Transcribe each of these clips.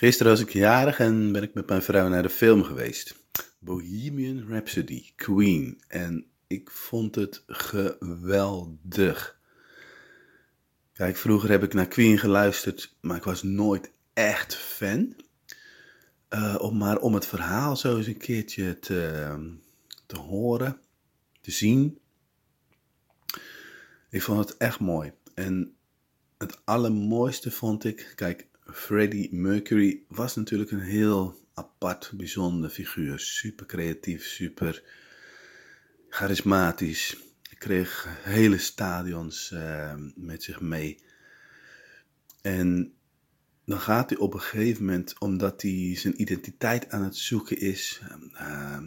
Gisteren was ik jarig en ben ik met mijn vrouw naar de film geweest. Bohemian Rhapsody, Queen. En ik vond het geweldig. Kijk, vroeger heb ik naar Queen geluisterd, maar ik was nooit echt fan. Om, maar om het verhaal zo eens een keertje te, te horen, te zien. Ik vond het echt mooi. En het allermooiste vond ik, kijk, Freddie Mercury was natuurlijk een heel apart, bijzonder figuur. Super creatief, super charismatisch. Hij kreeg hele stadions uh, met zich mee. En dan gaat hij op een gegeven moment, omdat hij zijn identiteit aan het zoeken is. Uh,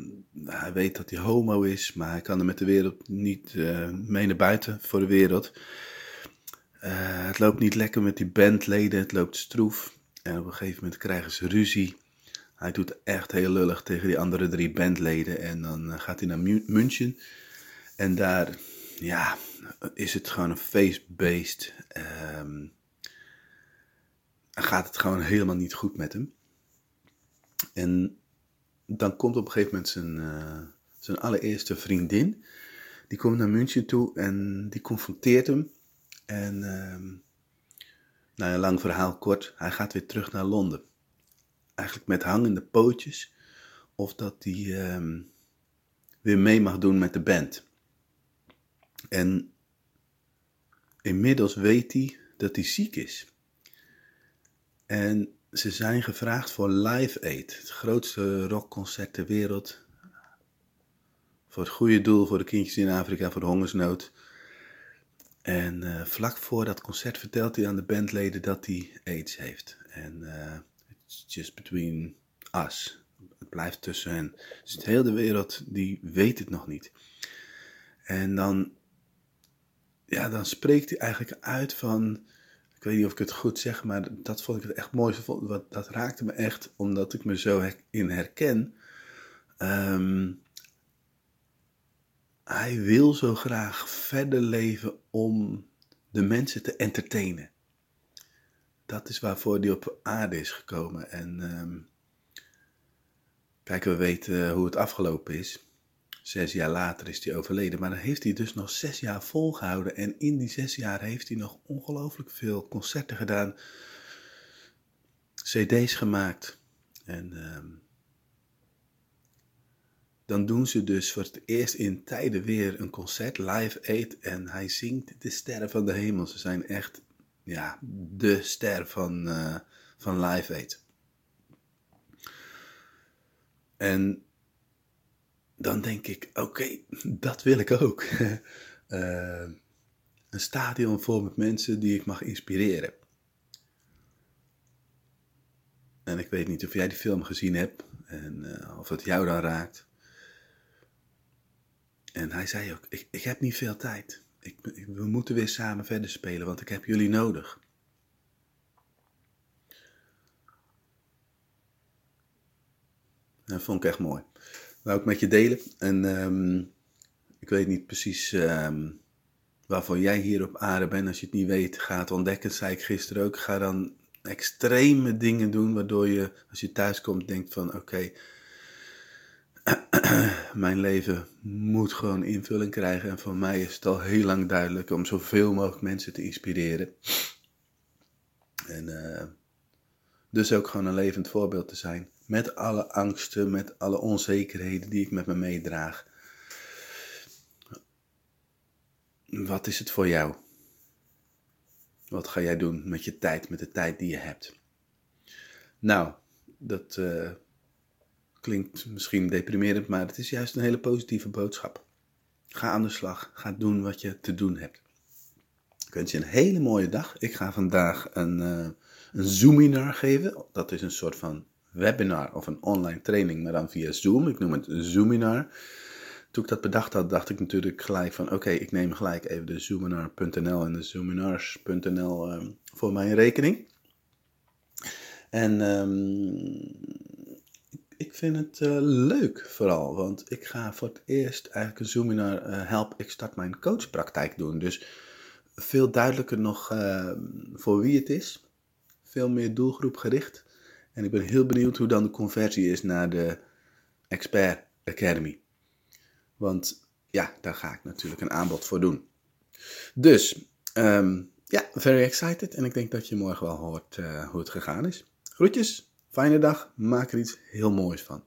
hij weet dat hij homo is, maar hij kan er met de wereld niet uh, mee naar buiten voor de wereld. Uh, het loopt niet lekker met die bandleden, het loopt stroef. En op een gegeven moment krijgen ze ruzie. Hij doet echt heel lullig tegen die andere drie bandleden. En dan uh, gaat hij naar München. En daar, ja, is het gewoon een feestbeest. Um, gaat het gewoon helemaal niet goed met hem. En dan komt op een gegeven moment zijn, uh, zijn allereerste vriendin. Die komt naar München toe en die confronteert hem. En uh, nou, een lang verhaal kort, hij gaat weer terug naar Londen. Eigenlijk met hangende pootjes. Of dat hij uh, weer mee mag doen met de band. En inmiddels weet hij dat hij ziek is. En ze zijn gevraagd voor Live Aid, het grootste rockconcert ter wereld. Voor het goede doel, voor de kindjes in Afrika, voor de hongersnood. En uh, vlak voor dat concert vertelt hij aan de bandleden dat hij AIDS heeft. En uh, it's just between us. Het blijft tussen hen. Dus de hele wereld die weet het nog niet. En dan, ja, dan spreekt hij eigenlijk uit van. Ik weet niet of ik het goed zeg, maar dat vond ik het echt mooi. Dat raakte me echt, omdat ik me zo in herken. Um, hij wil zo graag verder leven om de mensen te entertainen. Dat is waarvoor hij op aarde is gekomen. En um, kijk, we weten hoe het afgelopen is. Zes jaar later is hij overleden. Maar dan heeft hij dus nog zes jaar volgehouden. En in die zes jaar heeft hij nog ongelooflijk veel concerten gedaan. CD's gemaakt. En um, dan doen ze dus voor het eerst in tijden weer een concert, Live Aid. En hij zingt de sterren van de hemel. Ze zijn echt, ja, de ster van, uh, van Live Aid. En dan denk ik, oké, dat wil ik ook. uh, een stadion vol met mensen die ik mag inspireren. En ik weet niet of jij die film gezien hebt en uh, of het jou dan raakt. En hij zei ook, ik, ik heb niet veel tijd. Ik, we moeten weer samen verder spelen, want ik heb jullie nodig. Dat vond ik echt mooi. Wou ik met je delen. En um, ik weet niet precies um, waarvoor jij hier op aarde bent. Als je het niet weet, ga het ontdekken. Zei ik gisteren ook. Ga dan extreme dingen doen, waardoor je, als je thuis komt, denkt van, oké, mijn leven moet gewoon invulling krijgen. En voor mij is het al heel lang duidelijk om zoveel mogelijk mensen te inspireren. En uh, dus ook gewoon een levend voorbeeld te zijn. Met alle angsten, met alle onzekerheden die ik met me meedraag. Wat is het voor jou? Wat ga jij doen met je tijd, met de tijd die je hebt? Nou, dat uh, Klinkt misschien deprimerend, maar het is juist een hele positieve boodschap. Ga aan de slag. Ga doen wat je te doen hebt. Ik wens je een hele mooie dag. Ik ga vandaag een, uh, een Zoominar geven. Dat is een soort van webinar of een online training, maar dan via Zoom. Ik noem het Zoominar. Toen ik dat bedacht had, dacht ik natuurlijk gelijk van... oké, ik neem gelijk even de zoominar.nl en de zoominars.nl uh, ehm, voor mijn rekening. En um, ik vind het uh, leuk vooral, want ik ga voor het eerst eigenlijk een Zoominar uh, Help Ik Start Mijn Coachpraktijk doen. Dus veel duidelijker nog uh, voor wie het is, veel meer doelgroep gericht. En ik ben heel benieuwd hoe dan de conversie is naar de Expert Academy. Want ja, daar ga ik natuurlijk een aanbod voor doen. Dus, um, ja, very excited. En ik denk dat je morgen wel hoort hoe het gegaan is. Groetjes, fijne dag, maak er iets heel moois van.